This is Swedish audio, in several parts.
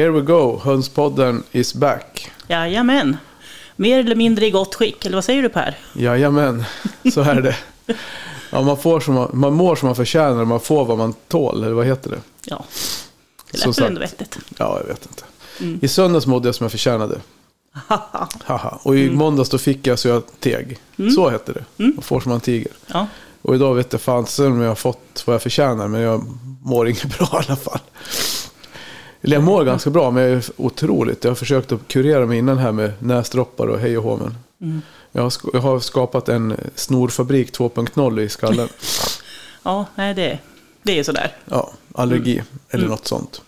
Here we go, Hönspodden is back. Jajamän. Mer eller mindre i gott skick, eller vad säger du Per? Jajamän, så är det. Ja, man, får som man, man mår som man förtjänar och man får vad man tål, eller vad heter det? Ja, det lät väl ändå vettigt. Ja, jag vet inte. I söndags mådde jag som jag förtjänade. Haha. Och i måndags då fick jag så jag teg. Så hette det. Man får som man tiger. Ja, Och idag vet jag fan sen om jag har fått vad jag förtjänar, men jag mår inget bra i alla fall. Jag mår ganska bra, men jag är otroligt. Jag har försökt att kurera mig innan här med näsdroppar och hej och hå, men jag, har sk- jag har skapat en snorfabrik 2.0 i skallen. ja nej, det, det är sådär. Ja, allergi eller något sånt.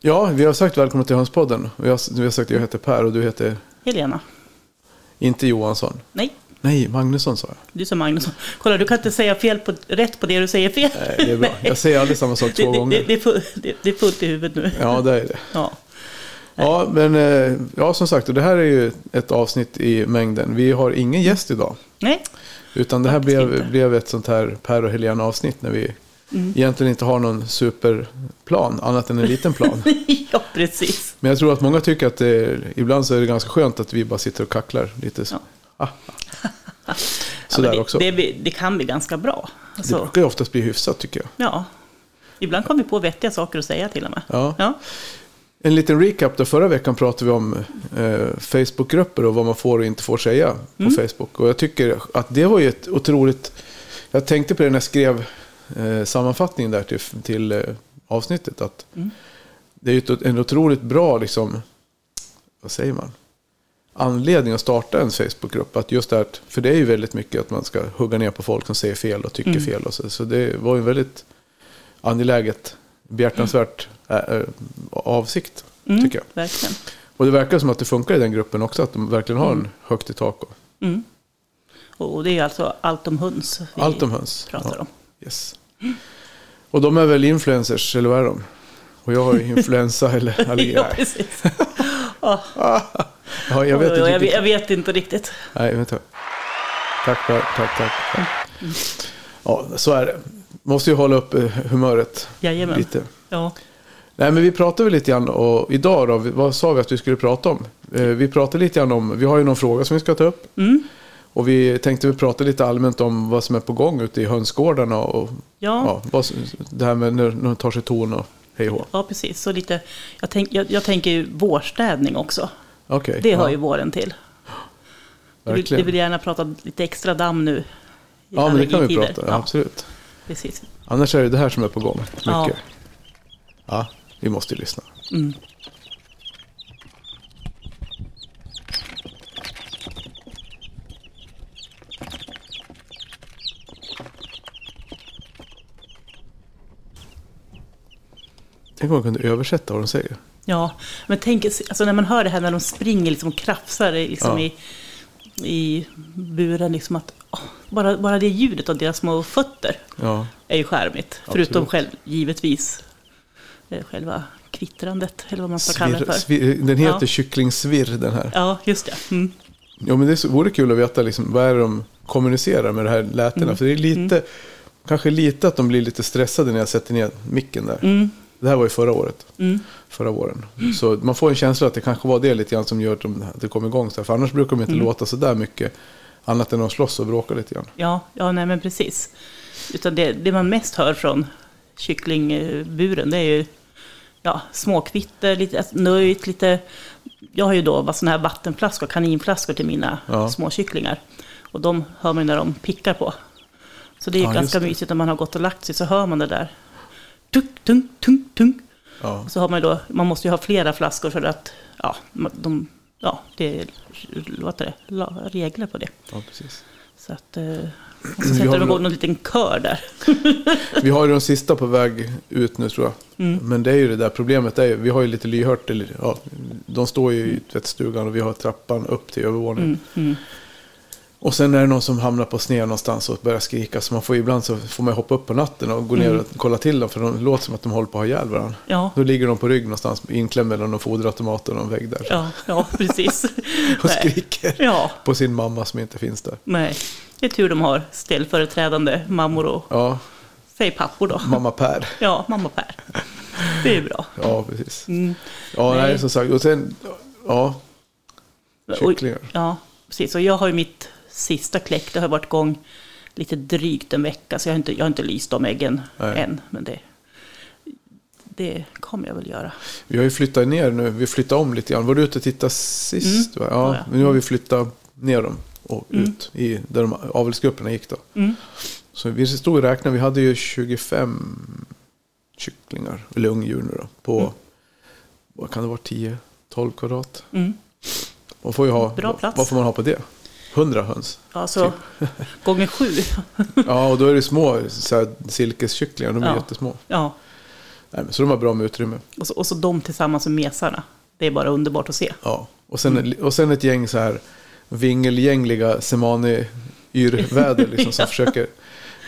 Ja, vi har sagt välkommen till Hönspodden. Vi har, vi har sagt att jag heter Per och du heter Helena. inte Johansson. Nej, Nej, Magnusson sa jag. du som Magnusson. Kolla, du kan inte säga fel på, rätt på det du säger fel. Nej, det är bra. Jag säger aldrig samma sak två det, gånger. det, det, det, är fullt i huvudet nu. Ja, det är det. Ja. Ja, men eh, ja, som sagt, det här är ju ett avsnitt i mängden. Vi har ingen gäst idag. Nej, Utan det här Faktiskt blev, inte. blev ett sånt här Per och Helena avsnitt när vi Mm. egentligen inte har någon superplan, annat än en liten plan. ja precis. Men jag tror att många tycker att det, ibland så är det ganska skönt att vi bara sitter och kacklar lite. Så. Ah, Ja. Ja, det, också. Det, det kan bli ganska bra. Det Alltså, brukar ju oftast bli hyfsat tycker jag. ja. Ibland kommer vi på vettiga saker att säga till och med. Ja. Ja. En liten recap då. Förra veckan pratade vi om eh, Facebookgrupper och vad man får och inte får säga på Mm. Facebook. Och jag tycker att det var ju ett otroligt... Jag tänkte på det när jag skrev eh, sammanfattningen där till, till eh, avsnittet. Att Mm. Det är ju en otroligt bra, liksom, vad säger man? Anledning att starta en Facebookgrupp. Att just det för det är ju väldigt mycket att man ska hugga ner på folk som säger fel och tycker Mm. fel. Och så, så det var ju en väldigt angeläget, behjärtansvärt äh, avsikt. Mm, Tycker jag. Verkligen. Och det verkar som att det funkar i den gruppen också. Att de verkligen har en högt i tak. Och Mm. Och det är alltså allt om höns vi allt om höns. pratar Ja, om. yes. Och de är väl influencers, eller vad är de? Och jag har ju influensa eller allergi. ja, precis. Ja, Ja, jag vet inte jag, riktigt. jag vet inte riktigt. Nej, vänta. Tack. Tack, tack. tack. Ja, så är det. Måste ju hålla upp eh, humöret Jajamän. lite. Ja. Nej, men vi pratade väl lite grann och idag då, vad sa vi att vi skulle prata om? Eh, Vi pratade lite grann om, vi har ju någon fråga som vi ska ta upp. Mm. Och vi tänkte vi prata lite allmänt om vad som är på gång ute i hönsgårdarna och Ja. ja, det här med när de tar sig ton och hej och ja, precis. Så lite, jag, tänk, jag, jag tänker ju vårstädning också. Okej, Det hör ja, ju våren till. Du vill, verkligen. du vill gärna prata lite extra damm nu. Ja, men det kan vi prata, ja. absolut. Precis. Annars är det det här som är på gång. Mycket. Ja. Ja, vi måste ju lyssna. Mm. Tänk om man kunde översätta vad de säger. Ja, men tänk alltså när man hör det här när de springer liksom och krafsar liksom Ja. i, i buren. Liksom att, åh, bara, bara det ljudet av deras små fötter Ja, är ju skärmigt. Förutom själv, givetvis eh, själva kvittrandet, eller vad man ska kalla det för. svir, den heter Ja. kycklingsvirr den här. Ja, just det. Mm. Jo, men det vore kul att veta liksom, vad är det de kommunicerar med det här lätena. Mm. För det är lite, kanske lite att de blir lite stressade när jag sätter ner micken där. Det här var ju förra året. Mm. Förra våren. Så man får en känsla att det kanske var det lite grann som gör att, de, att det kom igång. Så här. För annars brukar de inte Mm. låta så där mycket. Annat än att slåss och bråkar lite grann. Ja, ja, nej men precis. Utan det, det man mest hör från kycklingburen, det är ju ja, småkvitter, lite nöjt, lite... Jag har ju då sådana här vattenflaskor, kaninflaskor till mina Ja. små kycklingar. Och de hör man när de pickar på. Så det är Ja, ganska mysigt när man har gått och lagt sig, så hör man det där. Tunk, tunk, tunk, tunk. Ja, så har man då, man måste ju ha flera flaskor för att, ja, de, ja det är, vad det, regler på det. ja precis. Så att... Och så sätter de igång någon liten kör där. Vi har ju de sista på väg ut nu tror jag. Mm. Men det är ju det där problemet. Är ju, vi har ju lite lyhört. Eller, ja, de står ju i tvättstugan och vi har trappan upp till övervåningen. Mm, mm. Och sen är det någon som hamnar på sned någonstans och börjar skrika. Så man får ibland så får man hoppa upp på natten och gå ner Mm. och kolla till dem. För de låter som att de håller på att ha ihjäl varandra. Ja, Då ligger de på rygg någonstans inklämda mellan någon foderautomat och någon vägg där. ja, ja, precis. Och skriker Ja, på sin mamma som inte finns där. nej. Det är tur de har ställföreträdande mammor och, Ja, säg pappor då. mamma Per. Ja, mamma Per. Det är bra. Ja, precis. Mm. Ja, nej, Nej. som sagt. Och sen, ja, Och- kycklingar. Ja, precis. Och jag har ju mitt sista kläck, det har varit igång lite drygt en vecka, så jag har inte, jag har inte lyst de äggen Nej. än. Men det, det kommer jag väl göra. Vi har ju flyttat ner nu. Vi flyttade om lite grann. Var du ute och tittade sist? Mm? Ja, men nu har vi flyttat ner dem och Mm. ut i där de avelsgrupperna gick då. Mm. Så vi stod och räknade. Vi hade ju 25 kycklingar, eller ungdjur nu då, på, Mm. vad kan det vara, 10-12 kvadrat. Mm. Man får ju ha, Bra plats. vad får man ha på det? 100 höns. Ja, så gånger sju. Ja, och då är det små så här, silkeskycklingar. De är Ja. jättesmå. Ja, Nej, så de har bra med utrymme. och så, och så de tillsammans med mesarna. Det är bara underbart att se. Ja, och sen, och sen ett gäng så här vingelgängliga semani-yrväder liksom, som Ja. försöker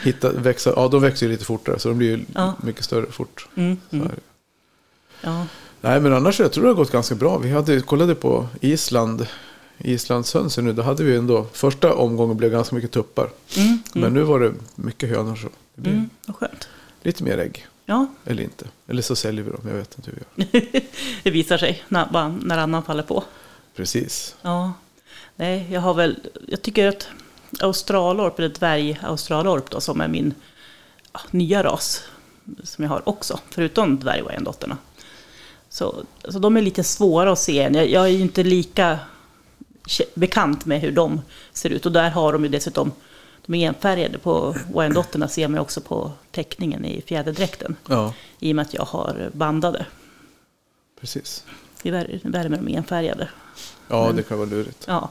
hitta, växa. Ja, de växer ju lite fortare så de blir ju Ja. mycket större fort. Mm, mm. Ja, Nej, men annars jag tror det har gått ganska bra. Vi hade, kollade på Island, Islandshönsen nu. Då hade vi ändå, första omgången blev ganska mycket tuppar. mm, Men mm, nu var det mycket hönor så. Det blir mm, skönt. lite mer ägg. Ja, Eller inte. Eller så säljer vi dem, jag vet inte hur vi gör. det visar sig när, när annan faller på. Precis. Ja, nej, jag har väl, jag tycker att australorp, eller dvärg-australorp då, som är min ja, nya ras, som jag har också, förutom dvärg-wyandottern. Så, så de är lite svåra att se än. Jag, jag är ju inte lika bekant med hur de ser ut. Och där har de ju dessutom, de är enfärgade på wyandotterna ser man också på teckningen i fjäderdräkten. Ja, I och med att jag har bandade. precis. I vär- värme de enfärgade. Ja, det kan vara lurigt. Ja,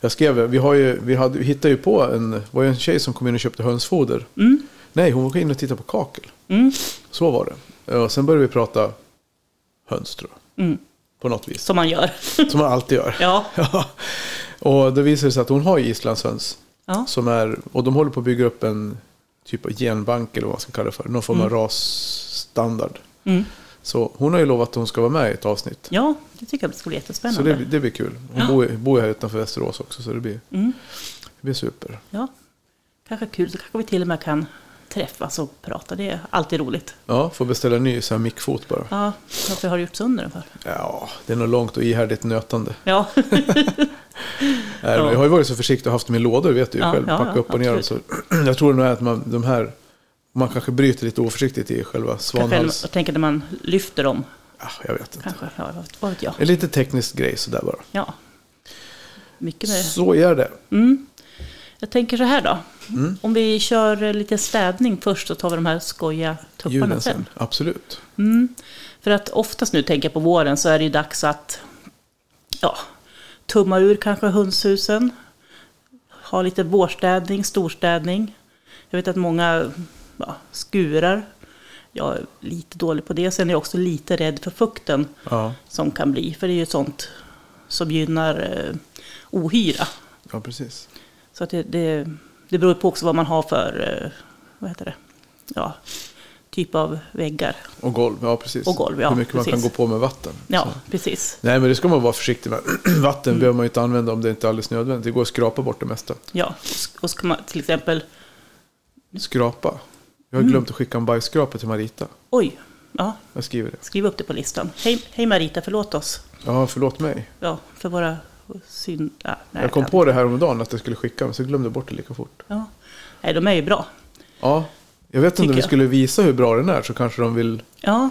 Jag skrev, vi, har ju, vi, hade, vi hittade ju på en, var ju en tjej som kom in och köpte hönsfoder. mm, Nej, hon var in och tittade på kakel. mm, Så var det. Och sen började vi prata höns tror jag. mm. På något vis. Som man gör. Som man alltid gör. Ja, Ja. Och då visade det sig att hon har islandshöns. ja. Som är, och de håller på att bygga upp en typ av genbank eller vad man ska kalla det för. Någon form av rasstandard. Mm. Så hon har ju lovat att hon ska vara med i ett avsnitt. ja det tycker jag skulle bli Så jättespännande. det, det blir kul. Hon Ja. bor, bor här utanför Västerås också så det blir, Mm. det blir super. Ja, kanske kul. Så kanske vi till och med kan träffas och prata. Det är alltid roligt. Ja, får beställa en ny så här mickfot bara. Ja, varför har du gjort sönder den för? Ja, det är nog långt och ihärdigt nötande. Ja, Nej, Jag har ju varit så försiktig och haft dem i lådor, vet du ju Ja, själv. ja, Packa ja, upp och ner dem. Så jag tror nog att man, de här, man kanske bryter lite oförsiktigt i själva svanhals. jag tänker när man lyfter dem. Ja, jag vet inte. Kanske, ja, vad- vet jag. En lite teknisk grej sådär bara. Ja. Mycket med Så är det. mm. Jag tänker så här då. Mm. Om vi kör lite städning först så tar vi de här skoja tupparna sen. Absolut. Mm. För att oftast nu tänker jag på våren så är det ju dags att ja, tumma ur kanske hönshusen. Ha lite vårstädning, storstädning. Jag vet att många ja, skurar. Jag är lite dålig på det. Sen är jag också lite rädd för fukten Ja, som kan bli. För det är ju sånt som gynnar eh, ohyra. ja precis. Så att det, det, det beror på också vad man har för, eh, vad heter det, ja, typ av väggar. Och golv, ja precis. Och golv, ja, Hur mycket man kan precis. gå på med vatten. Ja, Så. precis. Nej, men det ska man vara försiktig med. Vatten Mm. behöver man inte använda om det inte är alldeles nödvändigt. Det går att skrapa bort det mesta. Ja, och ska man till exempel, Skrapa. Jag har Mm. glömt att skicka en bajsskrapa till Marita. oj, ja, Jag skriver det. skriv upp det på listan. Hej, hej Marita, förlåt oss. Ja, förlåt mig. Ja, för våra synd... Ja, nej, jag kom på det här om dagen att jag skulle skicka, men så glömde jag bort det lika fort. Ja. Nej, de är ju bra. Ja, jag vet inte om vi jag. skulle visa hur bra den är så kanske de vill, Ja,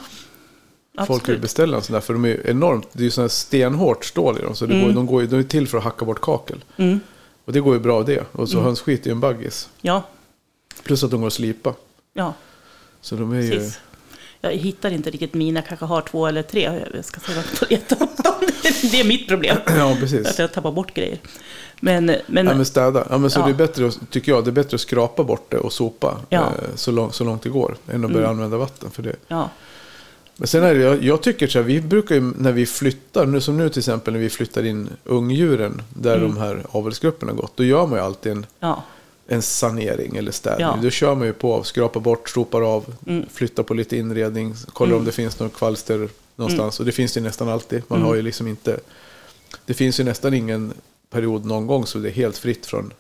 folk vill beställa en sån där. För de är enormt, det är ju sån här stenhårt stål i dem. Så det Mm. går, de, går, ju- de är till för att hacka bort kakel. Mm, Och det går ju bra det. Och så Mm. hönsskit är ju en baggis. ja, Plus att de går att slipa. ja, Så de är ju... precis. Jag hittar inte riktigt mina, kanske har två eller tre. Jag ska se vad jag får leta upp dem. det är mitt problem. Ja, precis. Att jag tappar bort grejer. Men, men, Ja, men städa. Ja, men så Ja. det är bättre, att- tycker jag, det är bättre att skrapa bort det och sopa Ja. Mm. eh, så, långt, så långt det går. Än att börja använda vatten för det. ja, Men sen är det, jag, jag tycker så här, vi brukar ju när vi flyttar, nu som nu till exempel när vi flyttar in ungdjuren där Mm. de här avelsgrupperna har gått. Då gör man ju alltid en, ja, en sanering eller städning. Ja. Då kör man ju på, skrapar bort, sopar av, Mm. flyttar på lite inredning, kollar om det finns några kvalster någonstans. Och det finns det nästan alltid. Man har ju liksom inte, det finns ju nästan ingen period någon gång så det är helt fritt från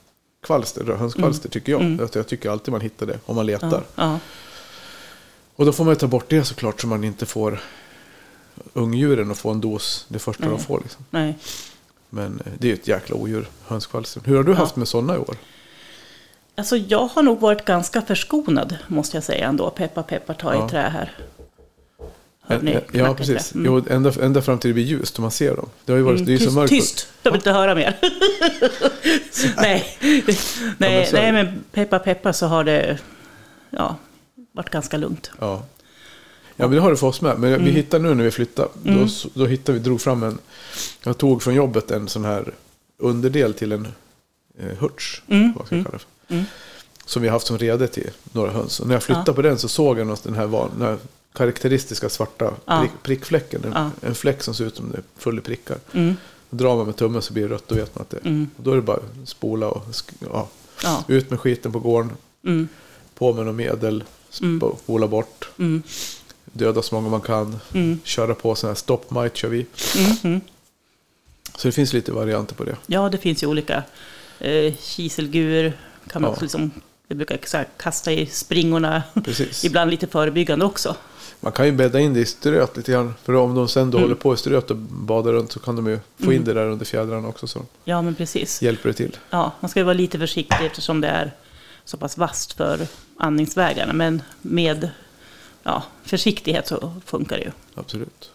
kvalster, hönskvalster tycker jag. Att jag tycker alltid man hittar det om man letar. ja, ja, Och då får man ju ta bort det såklart så man inte får ungdjuren att få en dos det första de Nej. får. Liksom. nej. Men eh, det är ju ett jäkla odjur, hönskvalstren. Hur har du haft med sådana i år? Alltså jag har nog varit ganska förskonad, måste jag säga ändå. Peppa, peppa, ta Ja. i trä här. Hör ni? ja, precis. Mm. Jo, ända, ända fram till det blir ljust och man ser dem. Det har ju varit, Mm, det är ju så tyst, mörkt. tyst, jag vill inte höra mer. nej, nej, är det. nej, men peppa, peppa så har det ja, varit ganska lugnt. Ja. ja, men det har det för oss med. Men vi Mm. hittade nu när vi flyttade. Då, då hittade vi, drog fram en, jag tog från jobbet en sån här underdel till en eh, hurts. Mm, Vad ska jag kalla det för. mm. Som vi har haft som rede till några höns. Och när jag flyttade Ja. på den så såg jag den här, den här karaktäristiska svarta Ja. prick, prickfläcken. En, Ja. en fläck som ser ut som det är full i prickar. Mm, drar man med tummen så blir det rött, då vet man att det mm, Och då är det bara att spola och ja, ja, ut med skiten på gården. mm, På med något medel, Mm. sp- spola bort. mm, Döda så många man kan. mm, Köra på sån här stop might kör vi. mm, mm. Så det finns lite varianter på det. Ja, det finns ju olika. Eh, kiselgur kan man också liksom, vi brukar kasta i springorna. Precis. Ibland lite förebyggande också. Man kan ju bädda in det i ströt lite grann. För om de sen då Mm. håller på i ströt och badar runt så kan de ju få in det där under fjädrarna också. Så Ja, men precis. hjälper det till. Ja, man ska ju vara lite försiktig eftersom det är så pass vasst för andningsvägarna. Men med ja, försiktighet så funkar det ju. Absolut.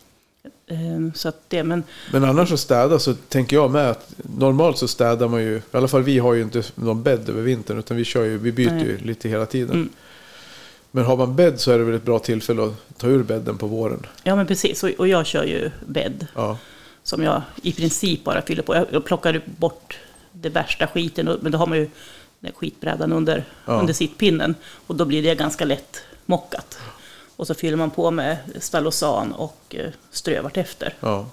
Ehm, Så det, men Men annars att städa så tänker jag med att normalt så städar man ju, i alla fall vi har ju inte någon bädd över vintern utan vi kör ju, vi byter Nej. ju lite hela tiden. Mm. Men har man bädd så är det väl ett bra tillfälle att ta ur bädden på våren. ja, men precis. Och, jag kör ju bädd Ja, som jag i princip bara fyller på. Jag, plockar bort det värsta skiten, men då har man ju den skitbrädan under, Ja. under sittpinnen. Och då blir det ganska lätt mockat. Och så fyller man på med stalosan och eh, strö vartefter. ja,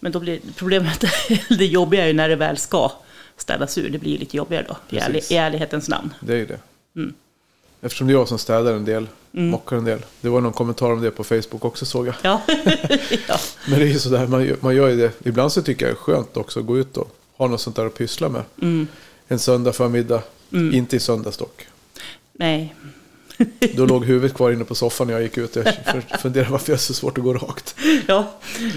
Men då blir problemet, det jobbiga är ju när det väl ska städas ur. Det blir lite jobbigare då, i, ärlig, i ärlighetens namn. det är ju det. Mm. Eftersom det är jag som städar en del, Mm. mockar en del. Det var någon kommentar om det på Facebook också såg jag. Ja, ja. Men det är ju sådär, man, man gör ju det. Ibland så tycker jag det är skönt också att gå ut och ha något sånt där att pyssla med. Mm. En söndag förmiddag, Mm. inte i söndags dock. Nej, Då låg huvudet kvar inne på soffan när jag gick ut. Jag funderade varför jag är så svårt att gå rakt. ja,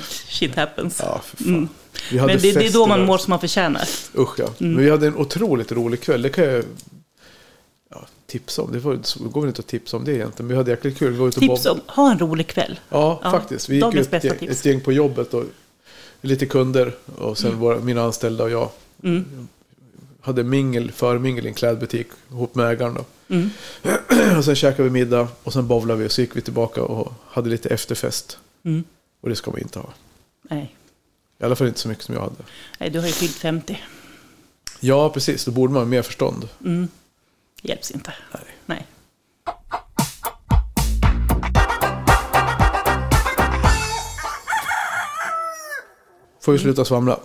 shit happens. Ja, för fan. Mm. Vi hade Men det, det är då man mår som man förtjänar. Usch ja. Men vi hade en otroligt rolig kväll. Det kan jag ja, tipsa om. Det, var, går väl inte att tipsa om det egentligen. Men vi hade jäkligt kul. Vi var ute och Tips om, ha en rolig kväll. Ja, Ja, faktiskt. Vi gick ut ett, ett gäng på jobbet och lite kunder. Och sen våra, mina anställda och jag. Mm. Hade mingel, förmingel i en klädbutik ihop med ägaren. Då. Mm. och sen käkade vi middag och sen bowlade vi och så gick vi tillbaka och hade lite efterfest. Mm. Och det ska man inte ha. Nej. I alla fall inte så mycket som jag hade. Nej, du har ju fyllt 50. Ja, precis. Då borde man ha mer förstånd. Mm. Hjälps inte. Nej. Nej. Får vi sluta svamla.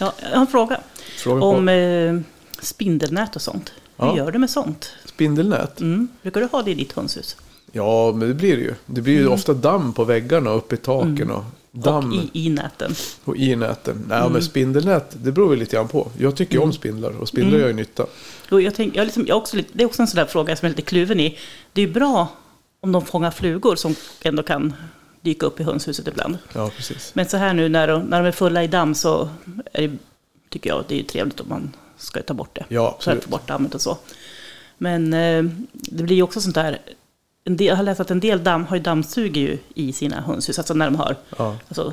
Ja, jag har en fråga. Fråga Om eh, spindelnät och sånt. Hur Ja. gör du med sånt? Spindelnät? Mm. Brukar du ha det i ditt hönshus? Ja, men det blir det ju. Det blir ju ofta damm på väggarna och uppe i taken. Och damm Mm. Och i, i näten? och i näten. Nej, men spindelnät, det beror väl lite grann på. Jag tycker ju om spindlar och spindlar Mm. gör ju nytta. Jo, jag tänk, jag liksom, jag också, det är också en sån där fråga som jag är lite kluven i. Det är ju bra om de fångar flugor som ändå kan dyka upp i hönshuset ibland. Ja, precis. Men så här nu när de, när de är fulla i damm så det, tycker jag det är ju trevligt om man ska ta bort det. Ja, För att absolut. få bort dammet och så. Men eh, det blir ju också sånt där. En del, jag har läst att en del damm har ju dammsugit ju i sina hönshus. Alltså när de har Ja. alltså,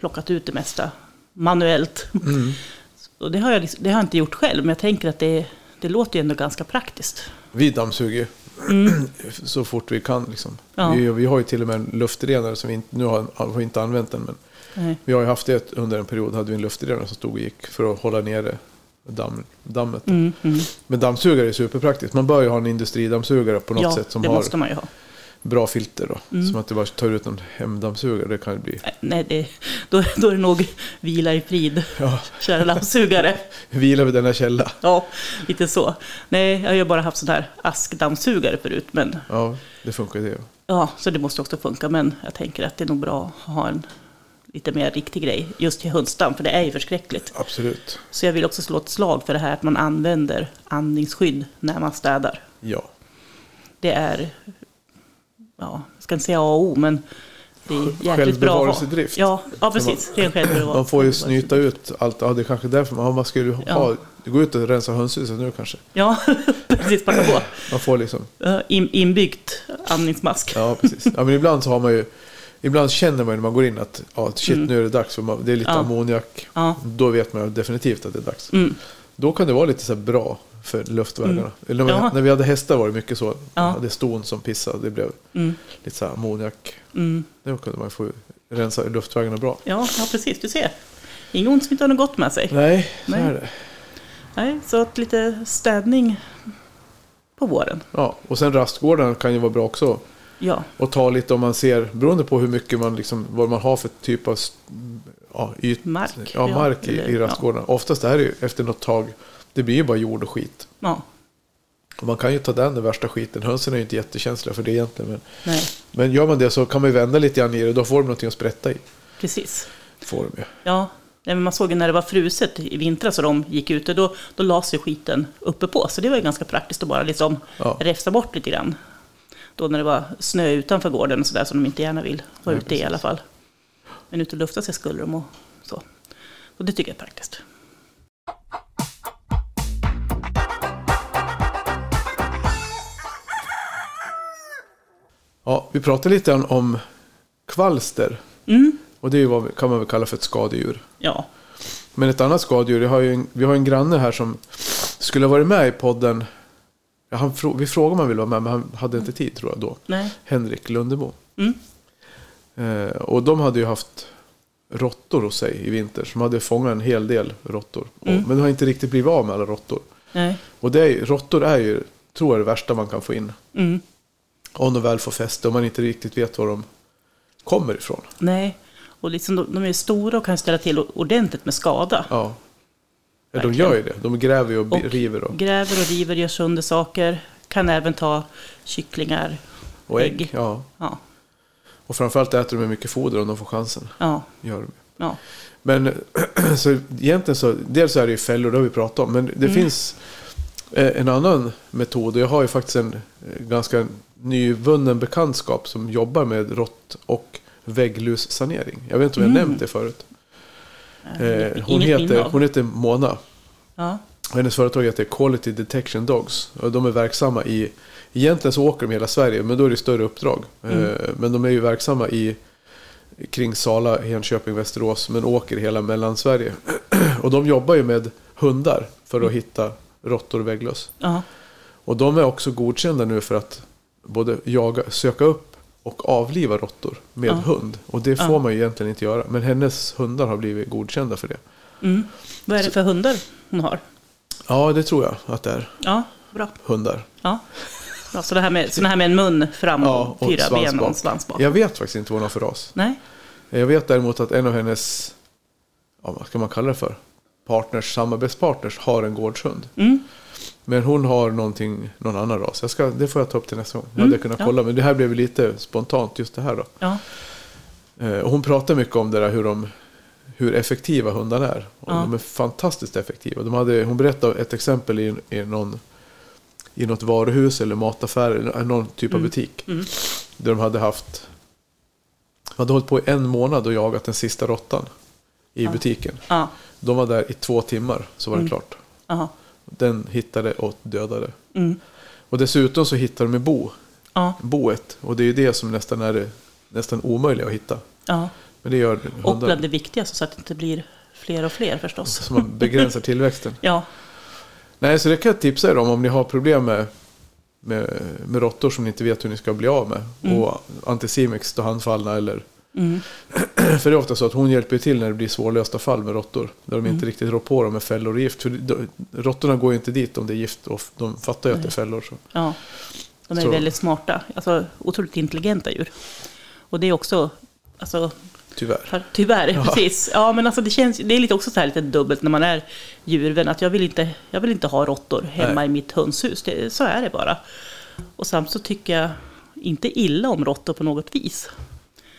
plockat ut det mesta manuellt. Mm. Och det har, jag, liksom- det har jag inte gjort själv, men jag tänker att det, det låter ju ändå ganska praktiskt. Vi dammsuger ju så fort vi kan. Liksom. Ja. Vi, vi har ju till och med en luftrenare som vi inte, nu har, har vi inte använt den. Men Nej. vi har ju haft det under en period. hade vi en luftrenare som stod och gick för att hålla nere damm, dammet. Mm, mm. Men dammsugare är superpraktiskt. Man bör ju ha en industridammsugare på något Ja, sätt som det har måste man ju ha. bra filter. Då. Mm. Så man inte bara tar ut en hemdammsugare. Det kan bli Nej, det, då, då är det nog vila i frid, ja, kära dammsugare. vila vid denna källa. Ja, lite så. Nej, jag har ju bara haft sån här askdammsugare förut, men Ja, det funkar ju det. ja, så det måste också funka. Men jag tänker att det är nog bra att ha en lite mer riktig grej just till hundsdamm, för det är ju förskräckligt. Absolut. Så jag vill också slå ett slag för det här att man använder andningsskydd när man städar. Ja. Det är, ja, jag ska inte säga A och O, men det är jäkligt bra att ha. Ja, ja precis. Självbevarelse. Man får ju snyta ut allt. Ja, det är kanske därför man, man skulle Ja. ha... Gå ut och rensa hönshuset nu kanske. Ja, precis. Passa på. Man får liksom... Inbyggt andningsmask. Ja, precis. Ja, men ibland så har man ju... Ibland känner man när man går in att ja, shit, nu är det dags. För man, det är lite Mm. Ja. ammoniak. Ja. Då vet man definitivt att det är dags. Mm. Då kan det vara lite så bra för luftvägarna. Eller när, vi, Ja. när vi hade hästar var det mycket så. Ja. hade ston som pissade. Det blev Mm. lite så här ammoniak. Mm. Då kunde man få rensa luftvägarna bra. Ja, ja, precis. Du ser. Inget ont som inte har något gott med sig. Nej, så Nej. är det. Nej, så att lite städning på våren. Ja, och sen rastgårdarna kan ju vara bra också. Ja, Och ta lite om man ser, beroende på hur mycket man liksom, vad man har för typ av ja, yt, Mark, Ja, ja, mark i, eller- i rastgårdarna. Oftast är det ju efter något tag, det blir ju bara jord och skit. ja, Och man kan ju ta den, den värsta skiten. Hönsen är ju inte jättekänsliga för det egentligen. Men, nej, men gör man det så kan man ju vända lite grann i det. Då får de någonting att sprätta i. precis. Får de ju. Ja, nej, men man såg ju när det var fruset i vintras och de gick ute, då, då lades ju skiten uppe på. Så det var ju ganska praktiskt att bara liksom Ja. räfsa bort lite grann. Då när det var snö utanför gården och sådär som de inte gärna vill vara Nej, ute i i alla fall. Men ute och lufta sig skulle de och så. Och det tycker jag är praktiskt. Ja, vi pratade lite grann om kvalster. Mm, Och det är vad kan man väl kalla för ett skadedjur. ja, Men ett annat skadedjur, har en, vi har en granne här som skulle ha varit med i podden. Han, frå- vi frågade om han ville vara med, men han hade inte tid tror jag då. nej, Henrik Lundebo. mm, Eh, och de hade ju haft råttor hos sig i vinter. Som hade fångat en hel del råttor. Och- Mm. Men de har inte riktigt blivit av med alla råttor. nej, Och det är, ju- råttor är ju, tror jag, det värsta man kan få in. mm, Om de väl får fäste och man inte riktigt vet var de kommer ifrån. nej. Och liksom, de, de är stora och kan ställa till ordentligt med skada. Ja. Ja de gör ju det. De gräver och, Och river och, Gräver och river, gör sönder saker. Kan även ta kycklingar. och ägg. ägg. Ja. Ja, Och framförallt äter de mycket foder om de får chansen. ja, Gör de. ja. Men så egentligen så, dels är det ju fällor, det har vi pratat om. Men det Mm. finns eh, en annan metod. Och jag har ju faktiskt en eh, ganska nyvunnen bekantskap som jobbar med rått och vägglussanering. Jag vet inte om jag Mm. nämnt det förut. Eh, hon, inget heter, hon heter Mona. Ja, Hennes företag heter Quality Detection Dogs. Och de är verksamma i, egentligen så åker de hela Sverige, men då är det större uppdrag. Mm. Eh, Men de är ju verksamma i kring Sala, Enköping, Västerås, men åker hela Mellansverige. Och de jobbar ju med hundar för att hitta råttor och vägglöss. ja, Och de är också godkända nu för att både jaga, söka upp och avliva råttor med Ja. hund. Och det får Ja. man ju egentligen inte göra. Men hennes hundar har blivit godkända för det. mm. Vad är det för hundar hon har? Ja, det tror jag att det är. Ja, bra. Hundar. Ja. Ja, så det här med, så det här med en mun fram och, Ja, och fyra ben och en svans bak. Jag vet faktiskt inte vad hon har för ras. Nej, Jag vet däremot att en av hennes, ja, vad ska man kalla det för? Partners, samarbetspartners har en gårdshund. mm. Men hon har någonting, någon annan ras. Jag ska, det får jag ta upp till nästa gång. Jag Mm, hade kunnat ja. kolla, men det här blev lite spontant just det här då. ja, Eh, hon pratar mycket om det där hur, de, hur effektiva hundarna är. Ja. De är fantastiskt effektiva. De hade, hon berättade ett exempel i, i, någon, i något varuhus eller mataffär, eller någon typ av Mm. butik. mm. Där de hade haft, hade hållit på i en månad och jagat den sista råttan i butiken. De var där i två timmar så var det Mm. klart. ja, Den hittade och dödade. mm. Och dessutom så hittade de bo, ja, boet. Och det är ju det som nästan är det nästan omöjliga att hitta. ja. Men det gör Och bland det viktigaste så att det inte blir fler och fler förstås. Så man begränsar tillväxten. Ja, Nej, så det kan jag tipsa er om om ni har problem med, med, med råttor som ni inte vet hur ni ska bli av med. Och Anticimex står handfallna eller... Mm. För det är ofta så att hon hjälper till när det blir svårlösta fall med råttor. Där de inte riktigt rår på dem med fällor och gift. För råttorna går ju inte dit om det är gift och de fattar ju att det är fällor. Så. Ja, de är Så- väldigt smarta. Alltså otroligt intelligenta djur. Och det är också, alltså, Tyvärr. tyvärr, precis. Ja, men alltså det känns, det är lite också så här lite dubbelt när man är djurvän. Att jag vill inte, jag vill inte ha råttor hemma Nej. i mitt hönshus. Det, så är det bara. Och samt så tycker jag inte illa om råttor på något vis.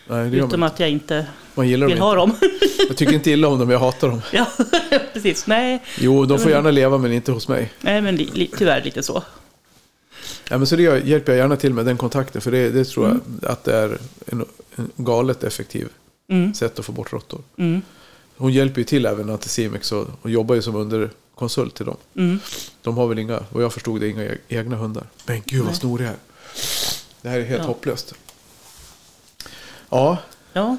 Nej, det gör Utom att jag inte man gillar vill dem ha inte. dem. Jag tycker inte illa om dem, jag hatar dem. ja, precis. Nej, Jo, de får gärna leva men inte hos mig. nej men li, li, tyvärr lite så. Ja, men så det gör- hjälper jag gärna till med, den kontakten. För det, det tror jag att det är en, en galet effektiv Mm. sätt att få bort råttor. Mm. Hon hjälper ju till även Anticimex och, och jobbar ju som underkonsult till dem. Mm. De har väl inga, och jag förstod det, inga e- egna hundar. Men gud vad Nej. snorig jag är. Det här är helt Ja. hopplöst. Ja, Ja,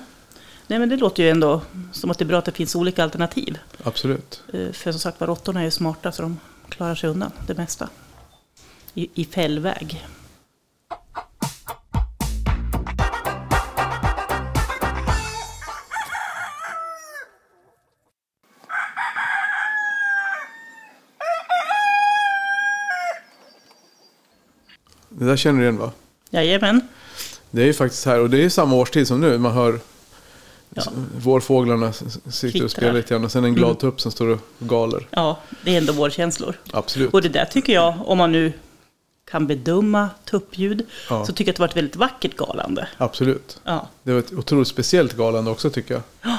nej men det låter ju ändå som att det är bra att det finns olika alternativ. absolut. Eh, För som sagt var, råttorna är ju smarta så de klarar sig undan det mesta. I, i fällväg. Det där känner du igen va? Jajamän. Det är ju faktiskt här, och det är ju samma årstid som nu. Man hör Ja. vårfåglarna s- s- sitter Kittrar. och spelar lite grann. Och sen en glad Mm. tupp som står och galer. Ja, det är ändå vårkänslor. Absolut. Och det där tycker jag, om man nu kan bedöma tuppljud, Ja. så tycker jag att det var ett väldigt vackert galande. Absolut. Ja, Det var ett otroligt speciellt galande också tycker jag.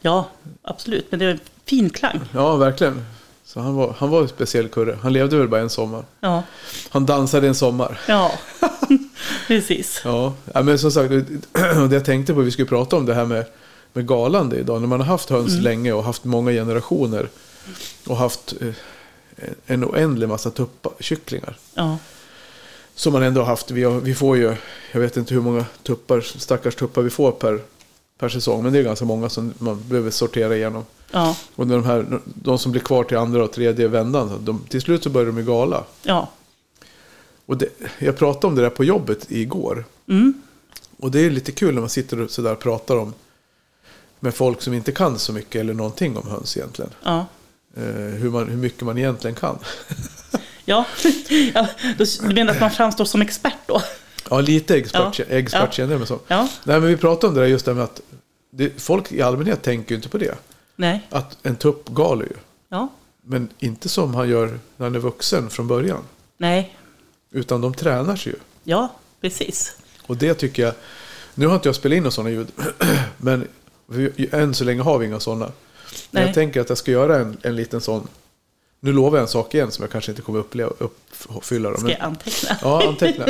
ja absolut. Men det är en fin klang. Ja, verkligen. Så han var, han var en speciell kurre. Han levde väl bara en sommar. Ja, Han dansade en sommar. ja. precis. Ja, ja men som sagt, det jag tänkte på, vi skulle prata om det här med, med galande idag. När man har haft höns Mm. länge och haft många generationer. Och haft eh, en oändlig massa tuppa, kycklingar. Ja, Som man ändå har haft. Vi, har, vi får ju, jag vet inte hur många tuppar, stackars tuppar vi får per, per säsong. Men det är ganska många som man behöver sortera igenom. Ja, Och de, här, de som blir kvar till andra och tredje vändan, de, till slut så börjar de ju gala. ja. Och det, jag pratade om det där på jobbet igår. Mm. Och det är lite kul när man sitter och sådär pratar om med folk som inte kan så mycket eller någonting om höns egentligen. Ja. Eh, hur, man, hur mycket man egentligen kan. Ja, du menar att man framstår som expert då? Ja, lite expert, Ja. expert Ja. känner jag mig som. Ja, Nej, men vi pratade om det där just det med att det, folk i allmänhet tänker ju inte på det. Nej, Att en tupp galer ju. ja, Men inte som han gör när han är vuxen från början. nej, Utan de tränar sig ju. ja, precis. Och det tycker jag, nu har inte jag spelat in några sådana ljud, men än så länge har vi inga sådana. Men jag tänker att jag ska göra en, en liten sån, nu lovar jag en sak igen som jag kanske inte kommer uppleva, uppfylla. Då, Ska jag anteckna? ja, anteckna.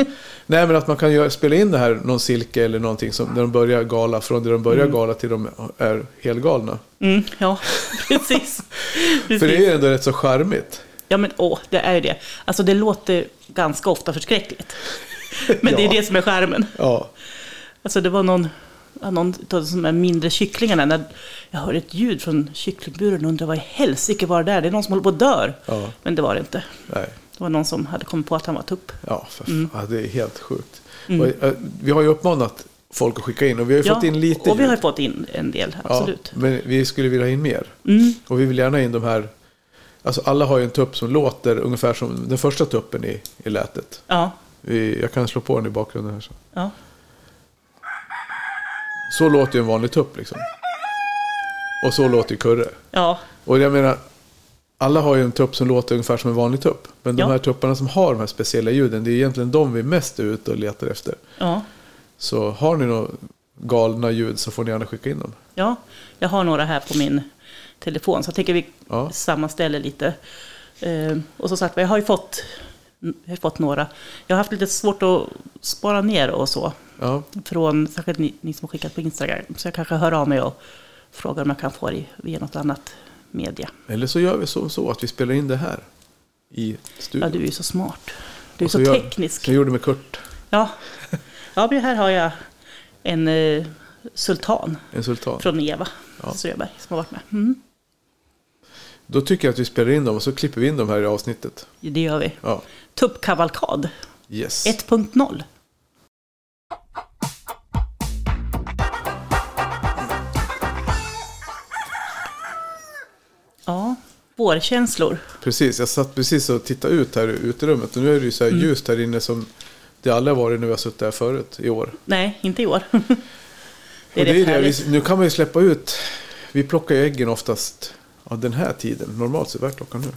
Nej, men att man kan göra, spela in det här, någon silke eller någonting, som, när de börjar gala, från det de börjar gala till de är helgalna. Mm, ja, precis. För det precis. är ju ändå rätt så charmigt. Ja, men åh, det är ju det. Alltså det låter ganska ofta förskräckligt. Men det är Ja. det som är skärmen. Ja, Alltså det var någon, ja, någon av de mindre kycklingarna. När jag hörde ett ljud från kycklingburen och undrade vad i helsike var det där? Det är någon som håller på att dör. ja, Men det var det inte. nej. Det var någon som hade kommit på att han var tupp. Ja, Mm. fan, det är helt sjukt. Och, eh, vi har ju uppmanat folk att skicka in och vi har ju fått in lite och vi har ju ljud. fått in en del, absolut. Ja, men vi skulle vilja ha in mer. Mm, Och vi vill gärna ha in de här. Alltså alla har ju en tupp som låter ungefär som den första tuppen i, i lätet. ja, Vi, jag kan slå på den i bakgrunden här. Så, ja, så låter ju en vanlig tupp liksom. Och så låter ju kurre. ja, Och jag menar, alla har ju en tupp som låter ungefär som en vanlig tupp. Men de Ja. här tupparna som har de här speciella ljuden, det är egentligen de vi mest är ute och letar efter. ja. Så har ni några galna ljud så får ni gärna skicka in dem. Ja, jag har några här på min telefon. Så jag tänker vi Ja. sammanställer lite. Eh, och som sagt, jag har ju fått, jag har fått några. Jag har haft lite svårt att spara ner och så. Ja, Från särskilt ni, ni som har skickat på Instagram. Så jag kanske hör av mig och frågar om jag kan få det via något annat media. eller så gör vi så, så att vi spelar in det här i Ja, studion. du är så smart. Du är Och så, gör- teknisk. Som jag gjorde med Kurt, Ja. ja, men här har jag en eh, sultan en sultan. från Eva Ja. Ströberg som har varit med. Mm. Då tycker jag att vi spelar in dem och så klipper vi in dem här i avsnittet. Det gör vi. Ja, Tuppkavalkad yes. 1.0. Ja, vårkänslor. Precis, jag satt precis och tittade ut här i uterummet. Och nu är det ju så här Mm. ljust här inne som det aldrig har varit när vi har suttit här förut i år. Nej, inte i år. det är det är det, vi, nu kan man ju släppa ut. Vi plockar ju äggen oftast ja, den här tiden. Normalt så är klockan nu.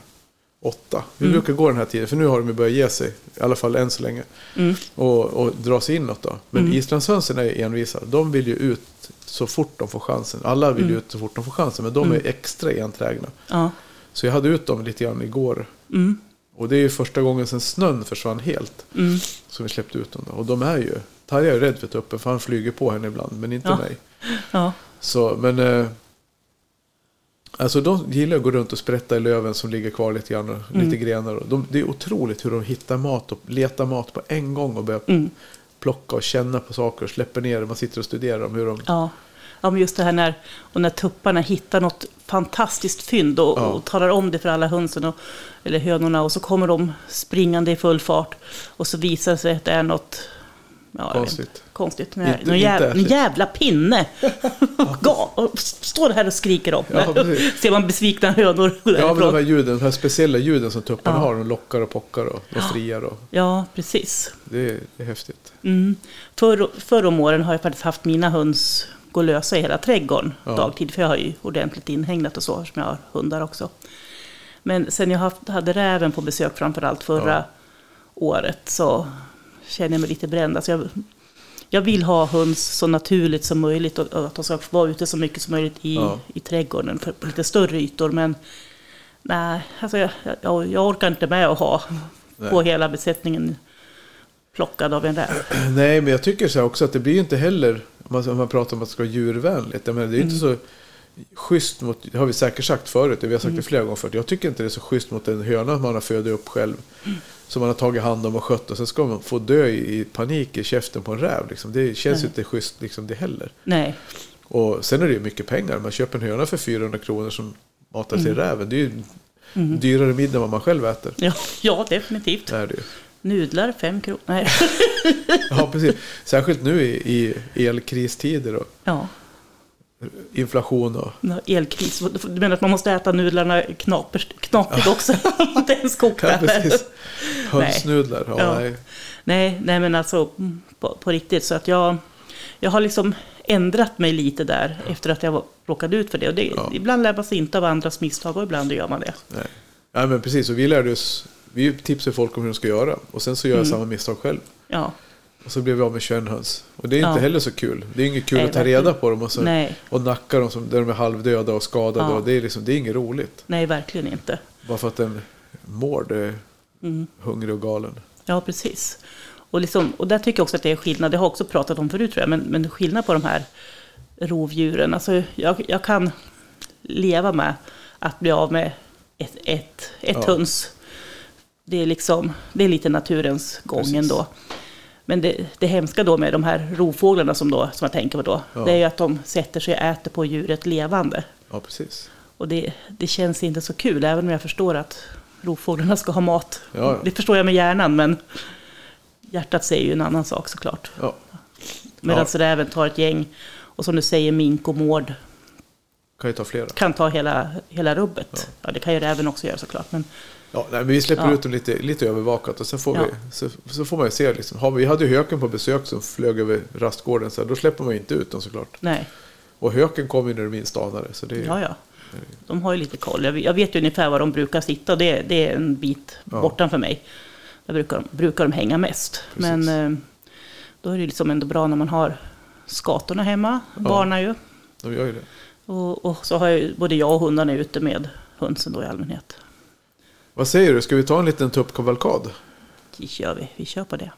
Åtta. Vi Mm. brukar gå den här tiden. För nu har de börjat ge sig. I alla fall än så länge. Mm. Och, och dra sig inåt då. Men islandshönsen är envisa. De vill ju ut så fort de får chansen. Alla vill ju ut så fort de får chansen. Men de är extra enträgna. Ja. Så jag hade ut dem lite grann igår. Mm. Och det är ju första gången sedan snön försvann helt. Mm. Som vi släppte ut dem. Då. Och de är ju. Tarja är rädd för tuppen för han flyger på henne ibland. Men inte Ja. mig. Ja. Så, men... Alltså de gillar att gå runt och sprätta i löven som ligger kvar lite grann. Och Mm. lite grenar. Och de, det är otroligt hur de hittar mat och letar mat på en gång. Och börjar Mm. plocka och känna på saker och släpper ner det. Man sitter och studerar dem. Hur de, Ja. ja, men just det här när, och när tupparna hittar något fantastiskt fynd och, Ja. och talar om det för alla hönsen och, eller hönorna och så kommer de springande i full fart och så visar det sig att det är något ja, inte, Konstigt. konstigt. Inte- någon inte jävla, ätligt. jävla pinne. Och står här och skriker om Ja. Ser man besvikna hönor Ja, men de här ljuden, de här speciella ljuden som tupparna Ja. har. De lockar och pockar och de friar. Och, Ja, precis. det, är, det är häftigt. Mm. Förr, förr om åren har jag faktiskt haft mina höns gå lösa i hela trädgården Ja. dagtid. För jag har ju ordentligt inhägnat och så, eftersom jag har hundar också. Men sen jag haft, hade räven på besök framförallt förra Ja. året så känner jag mig lite bränd. Alltså jag, jag vill ha höns så naturligt som möjligt och, och att de ska få vara ute så mycket som möjligt i, Ja. i trädgården för, på lite större ytor. Men nej, alltså jag, jag, jag orkar inte med att ha Nej. på hela besättningen plockad av en räv. Nej, men jag tycker så också att det blir ju inte heller, om man, pratar om att det ska vara djurvänligt. Menar, det är ju inte Mm. så schysst mot, det har vi säkert sagt förut, vi har sagt det flera gånger förut. Jag tycker inte det är så schysst mot en höna man har födit upp själv. Som man har tagit hand om och skött och sen ska man få dö i, panik i käften på en räv. Liksom. Det känns ju Nej. inte schysst liksom, det heller. Nej, Och sen är det ju mycket pengar. Man köper en höna för 400 kronor som matar Mm. till räven. Det är ju dyrare middag än vad man själv äter. ja, ja definitivt. Det är det ju. Nudlar, fem kronor. Nej. Ja, precis. Särskilt nu i, i elkristider och Ja, inflation och elkris. Du menar att man måste äta nudlarna knapert, knapert också? Inte ens Ja, kokta? precis. Hönsnudlar. Ja, Ja. Nej. nej, nej, men alltså på, på riktigt. Så att jag, jag har liksom ändrat mig lite där efter att jag var- råkade ut för det. Och det Ja. Ibland lär man sig inte av andras misstag och ibland gör man det. Nej. Nej, men precis. Och vi lärde oss. Vi tipsade folk om hur de ska göra. Och sen så gör jag Mm. samma misstag själv. Ja, Och så blev vi av med 21 höns. Och det är Ja. inte heller så kul. Det är inget kul Nej, att ta reda på dem och, så, nej, och nacka dem som, där de är halvdöda och skadade. Ja. Och det, är liksom, det är inget roligt. nej, verkligen inte. Bara för att den mår, det är Mm. hungrig och galen. Ja, precis. Och, liksom, och där tycker jag också att det är skillnad, det har jag också pratat om förut tror jag, men, men skillnad på de här rovdjuren. Alltså, jag, jag kan leva med att bli av med ett, ett, ett Ja. höns. Det är, liksom, det är lite naturens gång Precis. ändå. Men det, det hemska då med de här rovfåglarna som, då, som jag tänker på då, Ja. det är ju att de sätter sig och äter på djuret levande. Ja, precis. Och det, det känns inte så kul, även om jag förstår att rovfåglarna ska ha mat. Ja, ja. Det förstår jag med hjärnan, men hjärtat säger ju en annan sak såklart. Ja. Medan Ja. räven tar ett gäng, och som du säger, mink och mård Kan ju ta flera. kan ta hela, hela rubbet. Ja. det kan ju räven också göra såklart. Men, Ja, nej, men vi släpper Ja. ut dem lite, lite övervakat och sen får, Ja. vi, så, så får man ju se. Liksom. Har vi, hade ju höken på besök som flög över rastgården. Så här, då släpper man ju inte ut dem såklart. nej, Och höken kommer ju när du minst anar det. Så det ja, ja. De har ju lite koll. Jag, jag vet ju ungefär var de brukar sitta det, det är en bit Ja. bortanför mig. Där brukar de, brukar de hänga mest. Precis. Men eh, då är det liksom ändå bra när man har skatorna hemma, barnar ju. de gör ju det. Och, och så har jag både jag och hundarna ute med hönsen då i allmänhet. Vad säger du, ska vi ta en liten tuppkavalkad? Det kör vi, vi kör på det.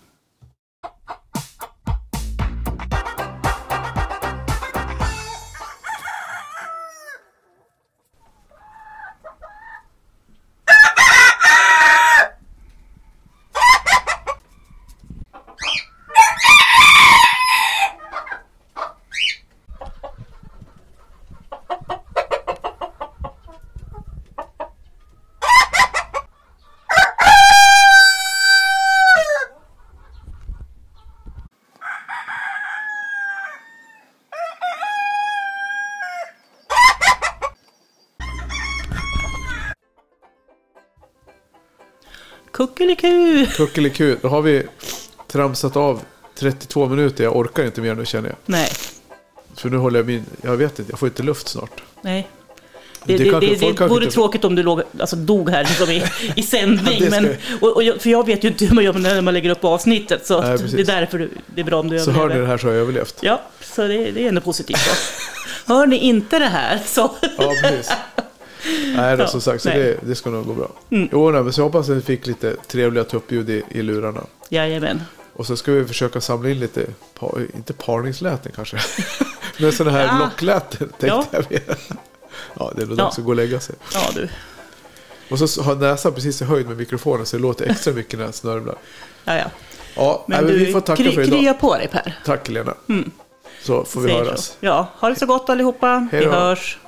Kuckeliku! Då har vi tramsat av 32 minuter. Jag orkar inte mer nu känner jag. Nej, För nu håller jag min... Jag vet inte, jag får inte luft snart. nej. Det, Det det, kanske- det, det vore inte- tråkigt om du låg, alltså, dog här liksom i, i sändning. Ja, men, och, och jag, för jag vet ju inte hur man gör när man lägger upp avsnittet. Så Nej, det är därför du, det är bra om du Så hör överlever. ni det här så har jag överlevt. Ja, så det, är ändå positivt. Hör ni inte det här så... Ja, precis. Nej, Ja, som sagt, så nej. det, det ska nog gå bra. Mm. Jo, nej, men så jag hoppas att ni fick lite trevliga tuppljud i, i lurarna. Jajamän. Och så ska vi försöka samla in lite, par, inte parningsläten kanske, men sådana här Ja. lockläten tänkte Ja. jag. Ja, det är nog Ja. dags att gå och lägga sig. Ja, du. Och så har näsan precis i höjd med mikrofonen så det låter extra mycket när jag snörvlar. Ja, ja. Ja, Men nej, men du, vi får tacka kry, för idag. krya på dig Per. Tack Lena. Så får vi Säger höras. Så. Ja, ha det så gott allihopa. Hej Vi hörs.